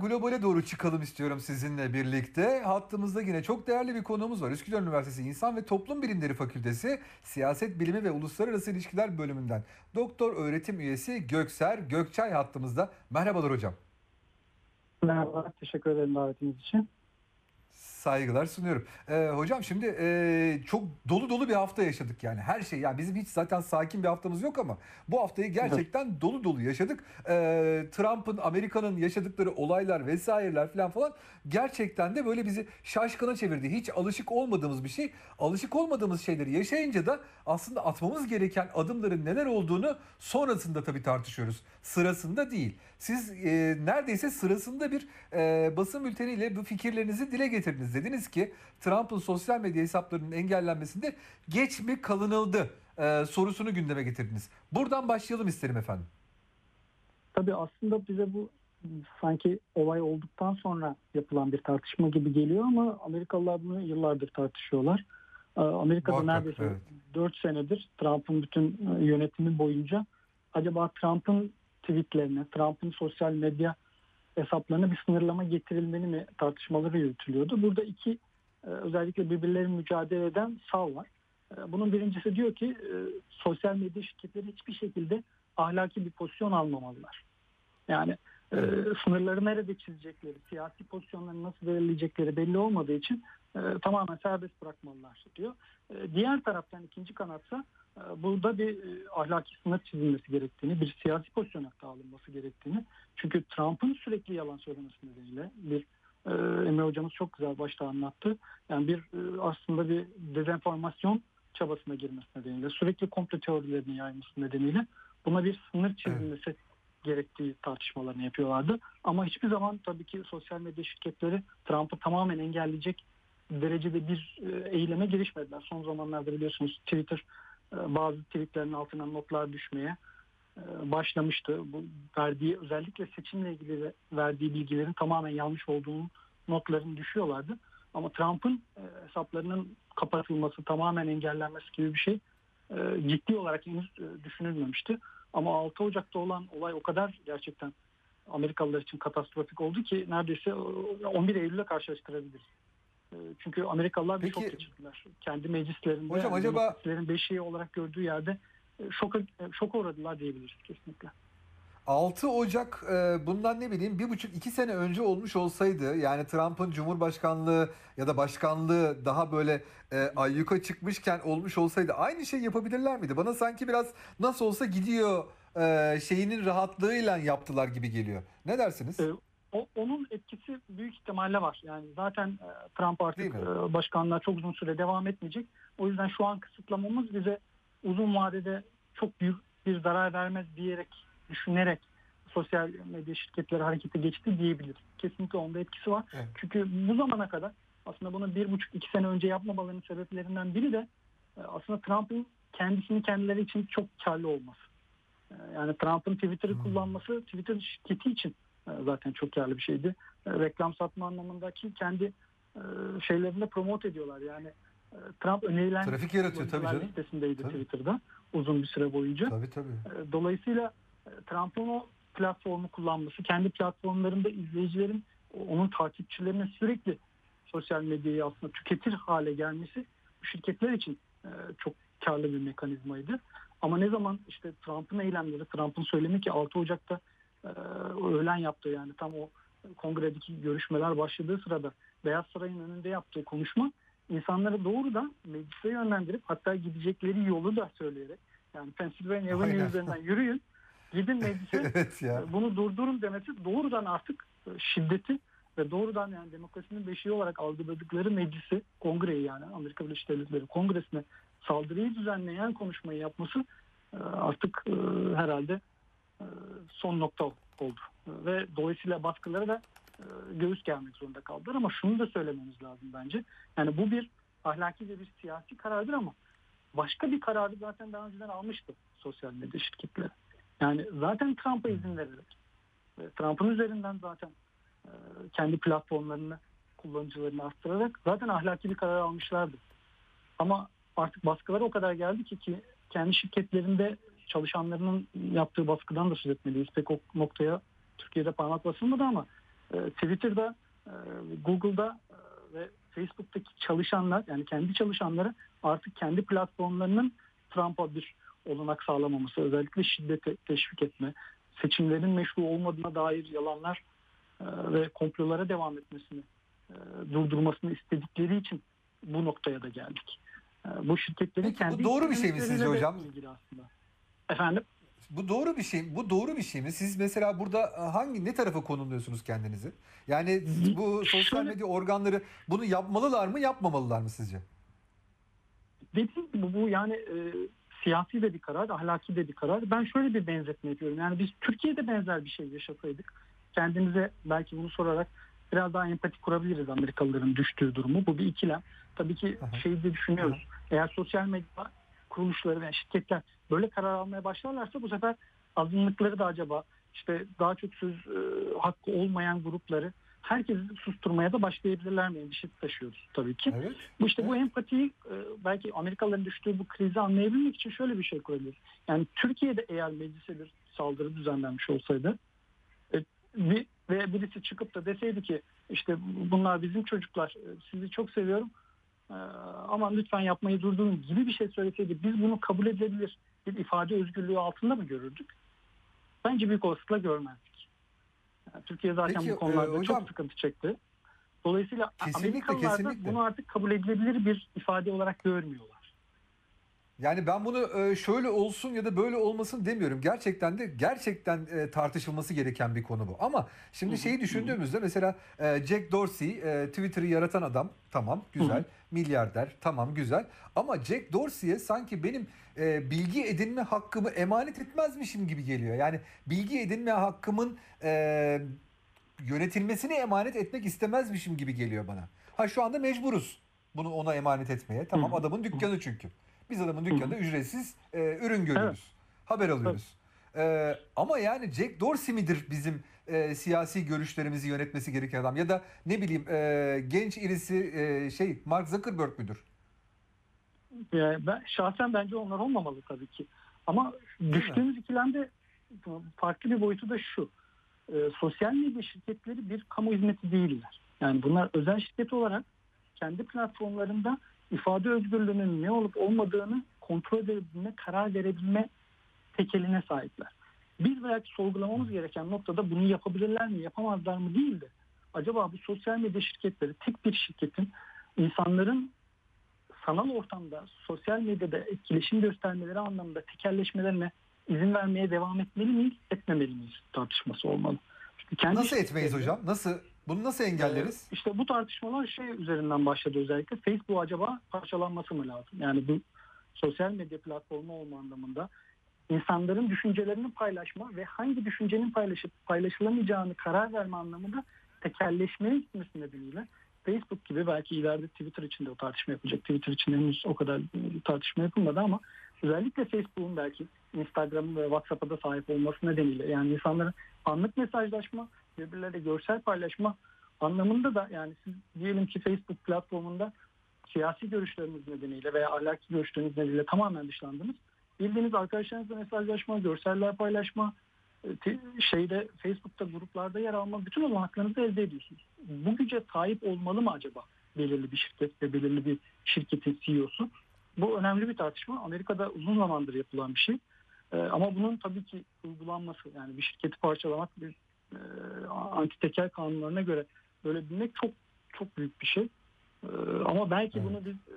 globale doğru çıkalım istiyorum sizinle birlikte. Hattımızda yine çok değerli bir konuğumuz var. Üsküdar Üniversitesi İnsan ve Toplum Bilimleri Fakültesi Siyaset Bilimi ve Uluslararası İlişkiler Bölümünden Doktor Öğretim Üyesi Gökser Gökçay hattımızda. Merhabalar hocam. Merhaba, teşekkür ederim davetiniz için saygılar sunuyorum. Ee, hocam şimdi e, çok dolu dolu bir hafta yaşadık yani her şey. Yani bizim hiç zaten sakin bir haftamız yok ama bu haftayı gerçekten dolu dolu yaşadık. Ee, Trump'ın, Amerika'nın yaşadıkları olaylar vesaireler falan falan gerçekten de böyle bizi şaşkına çevirdi. Hiç alışık olmadığımız bir şey. Alışık olmadığımız şeyleri yaşayınca da aslında atmamız gereken adımların neler olduğunu sonrasında tabii tartışıyoruz. Sırasında değil. Siz e, neredeyse sırasında bir e, basın bülteniyle bu fikirlerinizi dile getirdiniz. Dediniz ki Trump'ın sosyal medya hesaplarının engellenmesinde geç mi kalınıldı e, sorusunu gündeme getirdiniz. Buradan başlayalım isterim efendim. Tabii aslında bize bu sanki olay olduktan sonra yapılan bir tartışma gibi geliyor ama Amerikalılar bunu yıllardır tartışıyorlar. E, Amerika'da Muhakkak, neredeyse evet. 4 senedir Trump'ın bütün e, yönetimi boyunca acaba Trump'ın tweetlerine, Trump'ın sosyal medya hesaplarına bir sınırlama getirilmeli mi tartışmaları yürütülüyordu. Burada iki e, özellikle birbirlerini mücadele eden sağ var. E, bunun birincisi diyor ki e, sosyal medya şirketleri hiçbir şekilde ahlaki bir pozisyon almamalılar. Yani e, sınırları nerede çizecekleri, siyasi pozisyonları nasıl belirleyecekleri belli olmadığı için e, tamamen serbest bırakmalılar diyor. E, diğer taraftan ikinci kanatsa burada bir e, ahlaki sınır çizilmesi gerektiğini, bir siyasi pozisyon hatta alınması gerektiğini. Çünkü Trump'ın sürekli yalan söylemesi nedeniyle bir e, Emre hocamız çok güzel başta anlattı. Yani bir e, aslında bir dezenformasyon çabasına girmesi nedeniyle, sürekli komplo teorilerini yayması nedeniyle buna bir sınır çizilmesi evet. gerektiği tartışmalarını yapıyorlardı. Ama hiçbir zaman tabii ki sosyal medya şirketleri Trump'ı tamamen engelleyecek derecede bir eyleme girişmediler. Son zamanlarda biliyorsunuz Twitter bazı tweetlerin altına notlar düşmeye e, başlamıştı. Bu verdiği özellikle seçimle ilgili verdiği bilgilerin tamamen yanlış olduğunu notlarını düşüyorlardı. Ama Trump'ın hesaplarının kapatılması, tamamen engellenmesi gibi bir şey ciddi olarak henüz düşünülmemişti. Ama 6 Ocak'ta olan olay o kadar gerçekten Amerikalılar için katastrofik oldu ki neredeyse 11 Eylül'le karşılaştırabiliriz. Ee, çünkü Amerikalılar bir Peki, şok geçirdiler. Kendi meclislerinde, hocam, acaba... beşiği olarak gördüğü yerde e, şoka, e, şoka uğradılar diyebiliriz kesinlikle. 6 Ocak e, bundan ne bileyim bir buçuk iki sene önce olmuş olsaydı yani Trump'ın Cumhurbaşkanlığı ya da başkanlığı daha böyle e, ayyuka çıkmışken olmuş olsaydı aynı şey yapabilirler miydi? Bana sanki biraz nasıl olsa gidiyor e, şeyinin rahatlığıyla yaptılar gibi geliyor. Ne dersiniz? E, o, onun etkisi büyük ihtimalle var. Yani zaten e, Trump artık e, başkanlığa çok uzun süre devam etmeyecek. O yüzden şu an kısıtlamamız bize uzun vadede çok büyük bir zarar vermez diyerek, düşünerek sosyal medya şirketleri harekete geçti diyebilir. Kesinlikle onda etkisi var. Evet. Çünkü bu zamana kadar aslında bunu bir buçuk iki sene önce yapmamalarının sebeplerinden biri de e, aslında Trump'ın kendisini kendileri için çok karlı olması. E, yani Trump'ın Twitter'ı hmm. kullanması Twitter şirketi için zaten çok karlı bir şeydi. E, reklam satma anlamındaki kendi e, şeylerinde promote ediyorlar. Yani Trump önerilen trafik yaratıyor tabii canım. listesindeydi tabii. Twitter'da uzun bir süre boyunca. Tabii tabii. Dolayısıyla Trump'ın o platformu kullanması, kendi platformlarında izleyicilerin, onun takipçilerinin sürekli sosyal medyayı aslında tüketir hale gelmesi bu şirketler için çok karlı bir mekanizmaydı. Ama ne zaman işte Trump'ın eylemleri, Trump'ın söylemi ki 6 Ocak'ta e, öğlen yaptığı yani tam o kongredeki görüşmeler başladığı sırada Beyaz Saray'ın önünde yaptığı konuşma insanları doğrudan meclise yönlendirip hatta gidecekleri yolu da söyleyerek yani Pennsylvania Avenue üzerinden yürüyün gidin meclise evet ya. E, bunu durdurun demesi doğrudan artık e, şiddeti ve doğrudan yani demokrasinin beşiği olarak algıladıkları meclisi, kongreyi yani Amerika Birleşik Devletleri kongresine saldırıyı düzenleyen konuşmayı yapması artık herhalde e, son nokta oldu. Ve dolayısıyla baskılara da e, göğüs gelmek zorunda kaldılar ama şunu da söylememiz lazım bence. Yani bu bir ahlaki ve bir siyasi karardır ama başka bir kararı zaten daha önceden almıştı sosyal medya şirketleri. Yani zaten Trump'a izin vererek Trump'ın üzerinden zaten e, kendi platformlarını kullanıcılarını arttırarak zaten ahlaki bir karar almışlardı. Ama artık baskılar o kadar geldi ki, ki kendi şirketlerinde çalışanlarının yaptığı baskıdan da söz etmeliyiz. Pek o noktaya Türkiye'de parmak basılmadı ama E, Twitter'da, e, Google'da e, ve Facebook'taki çalışanlar yani kendi çalışanları artık kendi platformlarının Trump'a bir olanak sağlamaması, özellikle şiddete teşvik etme, seçimlerin meşru olmadığına dair yalanlar e, ve komplolara devam etmesini e, durdurmasını istedikleri için bu noktaya da geldik. E, bu şirketlerin Peki, kendi bu doğru bir şey mi sizce hocam? aslında. Efendim? Bu doğru bir şey. Bu doğru bir şey mi? Siz mesela burada e, hangi ne tarafa konumluyorsunuz kendinizi? Yani bu sosyal medya organları bunu yapmalılar mı, yapmamalılar mı sizce? Dediğim gibi bu yani e, siyasi de bir karar, ahlaki de bir karar. Ben şöyle bir benzetme yapıyorum. Yani biz Türkiye'de benzer bir şey yaşasaydık kendimize belki bunu sorarak biraz daha empati kurabiliriz Amerikalıların düştüğü durumu. Bu bir ikilem. Tabii ki Aha. şeyi de düşünüyoruz. Eğer sosyal medya kuruluşları ve şirketler böyle karar almaya başlarlarsa bu sefer azınlıkları da acaba işte daha çok söz e, hakkı olmayan grupları herkesi susturmaya da başlayabilirler mi endişesi taşıyoruz tabii ki. Evet. Bu işte bu Evet. empatiyi e, belki Amerikalıların düştüğü bu krizi anlayabilmek için şöyle bir şey kurabiliriz. Yani Türkiye'de eğer meclise bir saldırı düzenlenmiş olsaydı e, bir, ve birisi çıkıp da deseydi ki işte bunlar bizim çocuklar e, sizi çok seviyorum e, aman lütfen yapmayı durdurun gibi bir şey söyleseydi biz bunu kabul edilebilir bir ifade özgürlüğü altında mı görürdük? Bence büyük olasılıkla görmezdik. Yani Türkiye zaten Peki, bu konularda e, hocam- çok sıkıntı çekti. Dolayısıyla Kesinlikle, Amerikalılar da kesinlikle. bunu artık kabul edilebilir bir ifade olarak görmüyorlar. Yani ben bunu e, şöyle olsun ya da böyle olmasın demiyorum. Gerçekten de gerçekten e, tartışılması gereken bir konu bu. Ama şimdi şeyi düşündüğümüzde mesela e, Jack Dorsey Twitter'ı yaratan adam tamam güzel. Milyarder tamam güzel. Ama Jack Dorsey'e sanki benim bilgi edinme hakkımı emanet etmezmişim gibi geliyor. Yani bilgi edinme hakkımın yönetilmesini emanet etmek istemezmişim gibi geliyor bana. Ha şu anda mecburuz bunu ona emanet etmeye. Tamam adamın dükkanı çünkü. Biz adamın dükkanında ücretsiz e, ürün görüyoruz. Haber alıyoruz. E, ama yani Jack Dorsey midir bizim e, siyasi görüşlerimizi yönetmesi gereken adam ya da ne bileyim e, genç irisi e, şey Mark Zuckerberg müdür? Yani ben, şahsen bence onlar olmamalı tabii ki. Ama mi? düştüğümüz ikilemde farklı bir boyutu da şu. Ee, sosyal medya şirketleri bir kamu hizmeti değiller. Yani bunlar özel şirket olarak kendi platformlarında ifade özgürlüğünün ne olup olmadığını kontrol edebilme, karar verebilme tekeline sahipler. Biz belki sorgulamamız gereken noktada bunu yapabilirler mi, yapamazlar mı değil de acaba bu sosyal medya şirketleri tek bir şirketin insanların sanal ortamda sosyal medyada etkileşim göstermeleri anlamında tekelleşmelerine izin vermeye devam etmeli miyiz, etmemeli miyiz tartışması olmalı. Çünkü kendi Nasıl etmeyiz hocam? Nasıl bunu nasıl engelleriz? ee, İşte bu tartışmalar şey üzerinden başladı özellikle. Facebook acaba parçalanması mı lazım? Yani bu sosyal medya platformu olma anlamında insanların düşüncelerini paylaşma ve hangi düşüncenin paylaşıp paylaşılamayacağını karar verme anlamında tekelleşmeye gitmesi nedeniyle Facebook gibi belki ileride Twitter için de o tartışma yapılacak. Twitter için henüz o kadar e, tartışma yapılmadı ama özellikle Facebook'un belki Instagram'ın ve WhatsApp'a da sahip olması nedeniyle yani insanların anlık mesajlaşma birbirleriyle görsel paylaşma anlamında da yani siz diyelim ki Facebook platformunda siyasi görüşleriniz nedeniyle veya ahlaki görüşleriniz nedeniyle tamamen dışlandınız. Bildiğiniz arkadaşlarınızla mesajlaşma, görseller paylaşma, e, şeyde Facebook'ta gruplarda yer alma bütün olanaklarınızı elde ediyorsunuz. Bu güce sahip olmalı mı acaba belirli bir şirket ve belirli bir şirketin CEO'su? Bu önemli bir tartışma. Amerika'da uzun zamandır yapılan bir şey. Ee, ama bunun tabii ki uygulanması yani bir şirketi parçalamak bir e, anti tekel kanunlarına göre böyle bilmek çok çok büyük bir şey. Ee, ama belki Evet. bunu biz e,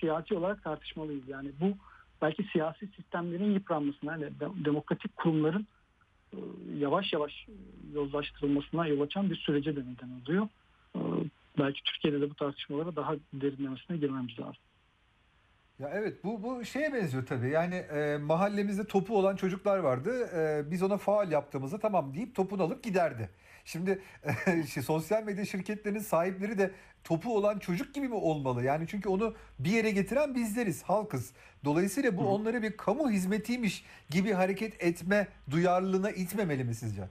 siyasi olarak tartışmalıyız. Yani bu belki siyasi sistemlerin yıpranmasına, yani de- demokratik kurumların e, yavaş yavaş e, yozlaştırılmasına yol açan bir sürece de neden oluyor. Belki Türkiye'de de bu tartışmalara daha derinlemesine girmemiz lazım. Ya evet bu bu şeye benziyor tabii. Yani e, mahallemizde topu olan çocuklar vardı. E, biz ona faal yaptığımızda tamam deyip topunu alıp giderdi. Şimdi e, şey, sosyal medya şirketlerinin sahipleri de topu olan çocuk gibi mi olmalı? Yani çünkü onu bir yere getiren bizleriz, halkız. Dolayısıyla bu Hı. onları bir kamu hizmetiymiş gibi hareket etme duyarlılığına itmemeli mi sizce?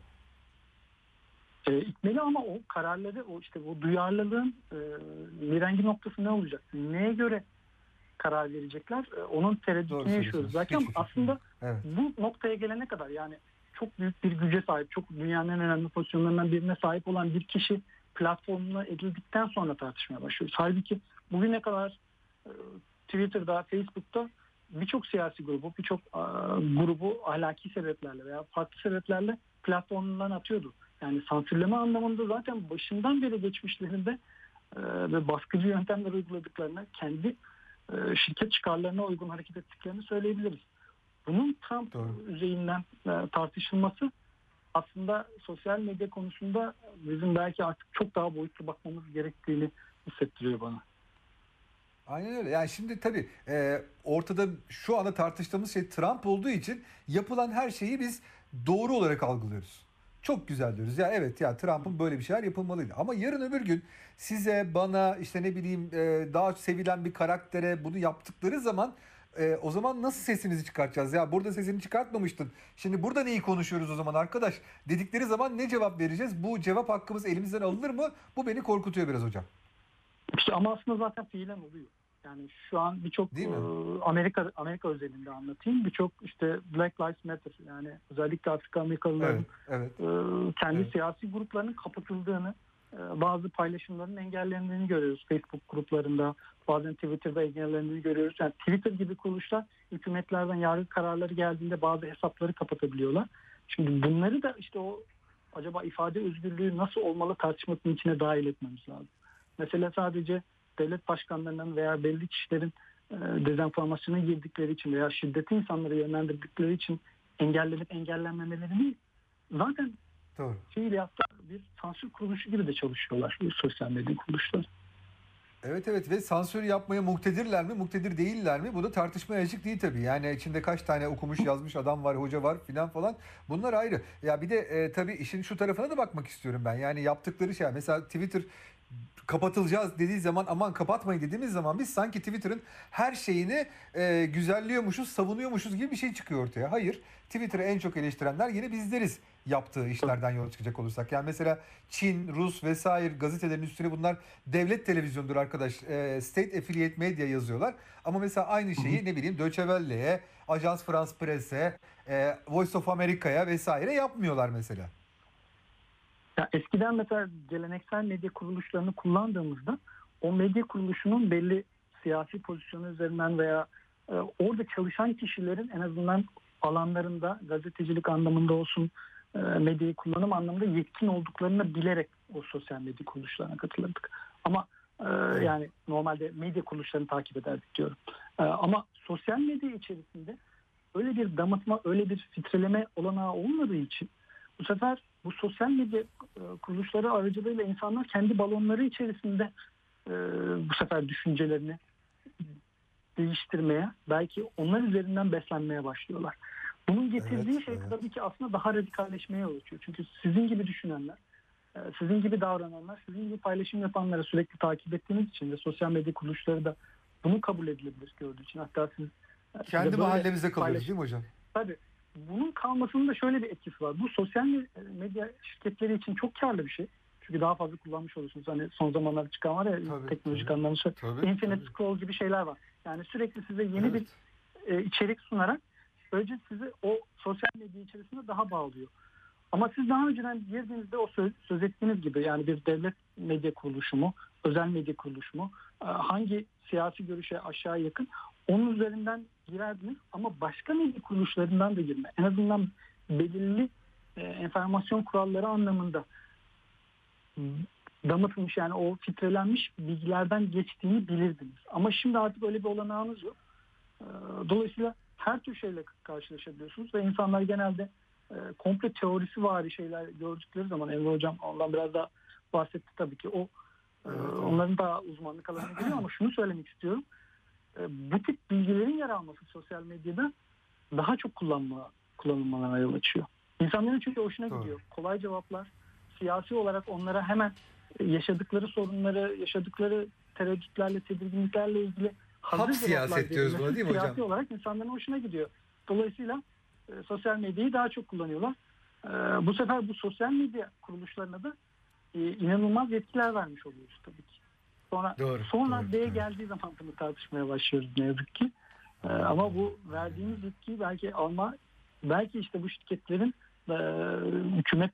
E, itmeli ama o kararları, o işte o duyarlılığın e, mirengi noktası ne olacak? Neye göre karar verecekler? E, onun tereddütünü yaşıyoruz. Zaten fikrim aslında. Evet. bu noktaya gelene kadar yani çok büyük bir güce sahip, çok dünyanın en önemli pozisyonlarından birine sahip olan bir kişi platformuna edildikten sonra tartışmaya başlıyoruz. Halbuki bugüne kadar e, Twitter'da, Facebook'ta birçok siyasi grubu, birçok grubu ahlaki sebeplerle veya farklı sebeplerle platformundan atıyordu. Yani sansürleme anlamında zaten başından beri geçmişlerinde e, ve baskıcı yöntemler uyguladıklarına kendi şirket çıkarlarına uygun hareket ettiklerini söyleyebiliriz. Bunun Trump Doğru. üzeyinden e, tartışılması aslında sosyal medya konusunda bizim belki artık çok daha boyutlu bakmamız gerektiğini hissettiriyor bana. Aynen öyle. Yani şimdi tabii e, ortada şu anda tartıştığımız şey Trump olduğu için yapılan her şeyi biz doğru olarak algılıyoruz. Çok güzel diyoruz. Ya evet ya Trump'ın böyle bir şeyler yapılmalıydı. Ama yarın öbür gün size, bana işte ne bileyim e, daha sevilen bir karaktere bunu yaptıkları zaman e, o zaman nasıl sesimizi çıkartacağız? Ya burada sesini çıkartmamıştın. Şimdi burada neyi konuşuyoruz o zaman arkadaş? Dedikleri zaman ne cevap vereceğiz? Bu cevap hakkımız elimizden alınır mı? Bu beni korkutuyor biraz hocam. İşte ama aslında zaten fiilen oluyor. Yani şu an birçok e, Amerika Amerika özelinde anlatayım. Birçok işte Black Lives Matter yani özellikle Afrika Amerikalıların evet, evet. E, kendi evet. siyasi gruplarının kapatıldığını, e, bazı paylaşımların engellendiğini görüyoruz Facebook gruplarında. Bazen Twitter'da engellendiğini görüyoruz. Yani Twitter gibi kuruluşlar hükümetlerden yargı kararları geldiğinde bazı hesapları kapatabiliyorlar. Şimdi bunları da işte o acaba ifade özgürlüğü nasıl olmalı tartışmasının içine dahil etmemiz lazım. Mesela sadece devlet başkanlarının veya belli kişilerin e, dezenformasyona girdikleri için veya şiddeti insanları yönlendirdikleri için engellenip engellenmemeleri değil. Zaten Doğru. fiiliyatta bir sansür kuruluşu gibi de çalışıyorlar bu sosyal medya kuruluşları. Evet evet ve sansür yapmaya muktedirler mi, muktedir değiller mi? Bu da tartışmaya açık değil tabii. Yani içinde kaç tane okumuş yazmış adam var, hoca var filan falan. Bunlar ayrı. Ya bir de e, tabii işin şu tarafına da bakmak istiyorum ben. Yani yaptıkları şey mesela Twitter kapatılacağız dediği zaman aman kapatmayın dediğimiz zaman biz sanki Twitter'ın her şeyini e, güzelliyormuşuz, savunuyormuşuz gibi bir şey çıkıyor ortaya. Hayır. Twitter'ı en çok eleştirenler yine bizleriz yaptığı işlerden yola çıkacak olursak. Yani mesela Çin, Rus vesaire gazetelerin üstüne bunlar devlet televizyonudur arkadaş. E, State Affiliate Media yazıyorlar. Ama mesela aynı şeyi ne bileyim Deutsche Welle'ye, Ajans France Presse, e, Voice of America'ya vesaire yapmıyorlar mesela. Ya eskiden mesela geleneksel medya kuruluşlarını kullandığımızda o medya kuruluşunun belli siyasi pozisyonu üzerinden veya e, orada çalışan kişilerin en azından alanlarında gazetecilik anlamında olsun e, medyayı kullanım anlamında yetkin olduklarını bilerek o sosyal medya kuruluşlarına katılırdık. Ama e, yani normalde medya kuruluşlarını takip ederdik diyorum. E, ama sosyal medya içerisinde öyle bir damıtma, öyle bir filtreleme olanağı olmadığı için bu sefer bu sosyal medya e, kuruluşları aracılığıyla insanlar kendi balonları içerisinde e, bu sefer düşüncelerini değiştirmeye, belki onlar üzerinden beslenmeye başlıyorlar. Bunun getirdiği evet, şey evet. tabii ki aslında daha radikalleşmeye yol açıyor. Çünkü sizin gibi düşünenler, e, sizin gibi davrananlar, sizin gibi paylaşım yapanları sürekli takip ettiğiniz için ve sosyal medya kuruluşları da bunu kabul edilebilir gördüğü için. Hatta siz kendi mahallemizde kalıyoruz değil mi hocam? Tabii bunun kalmasının da şöyle bir etkisi var. Bu sosyal medya şirketleri için çok karlı bir şey. Çünkü daha fazla kullanmış olursunuz. Hani son zamanlarda çıkan var ya tabii, teknolojik anlamda Infinite Scroll gibi şeyler var. Yani sürekli size yeni evet. bir e, içerik sunarak böylece sizi o sosyal medya içerisinde daha bağlıyor. Ama siz daha önceden girdiğinizde o söz, söz ettiğiniz gibi yani bir devlet medya kuruluşu mu, özel medya kuruluşu mu, e, hangi siyasi görüşe aşağı yakın onun üzerinden girerdiniz ama başka medya kuruluşlarından da girme. En azından belirli e, enformasyon kuralları anlamında damıtılmış yani o filtrelenmiş bilgilerden geçtiğini bilirdiniz. Ama şimdi artık öyle bir olanağınız yok. E, dolayısıyla her tür şeyle karşılaşabiliyorsunuz ve insanlar genelde e, komple teorisi var şeyler gördükleri zaman Emre Hocam ondan biraz daha bahsetti tabii ki o e, onların da uzmanlık alanına giriyor ama şunu söylemek istiyorum. E, bu tip bilgilerin yer alması sosyal medyada daha çok kullanma, kullanılmalarına yol açıyor. İnsanların çünkü hoşuna Doğru. gidiyor. Kolay cevaplar. Siyasi olarak onlara hemen yaşadıkları sorunları, yaşadıkları tereddütlerle, tedirginliklerle ilgili hazır Hap siyaset diyoruz buna değil mi hocam? Siyasi olarak insanların hoşuna gidiyor. Dolayısıyla e, sosyal medyayı daha çok kullanıyorlar. E, bu sefer bu sosyal medya kuruluşlarına da e, inanılmaz yetkiler vermiş oluyoruz tabii ki. Sonra doğru, sonra doğru, D'ye doğru. geldiği zaman bunu tartışmaya başlıyoruz ne yazık ki. Ee, ama bu verdiğimiz yetkiyi belki alma belki işte bu şirketlerin e, hükümet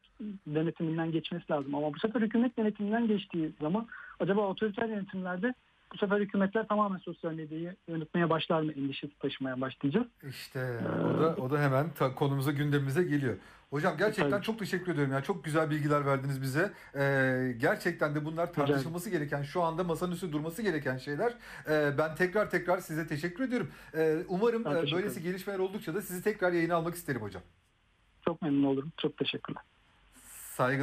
denetiminden geçmesi lazım. Ama bu sefer hükümet denetiminden geçtiği zaman acaba otoriter yönetimlerde bu sefer hükümetler tamamen sosyal medyayı yönetmeye başlar mı endişesi taşımaya başlayacağız. İşte o da o da hemen ta, konumuza gündemimize geliyor. Hocam gerçekten Tabii. çok teşekkür ediyorum. ya çok güzel bilgiler verdiniz bize. Ee, gerçekten de bunlar tartışılması gereken, şu anda masanın üstünde durması gereken şeyler. Ee, ben tekrar tekrar size teşekkür ediyorum. Ee, umarım e, böylesi gelişmeler oldukça da sizi tekrar yayına almak isterim hocam. Çok memnun olurum. Çok teşekkürler. Saygılar.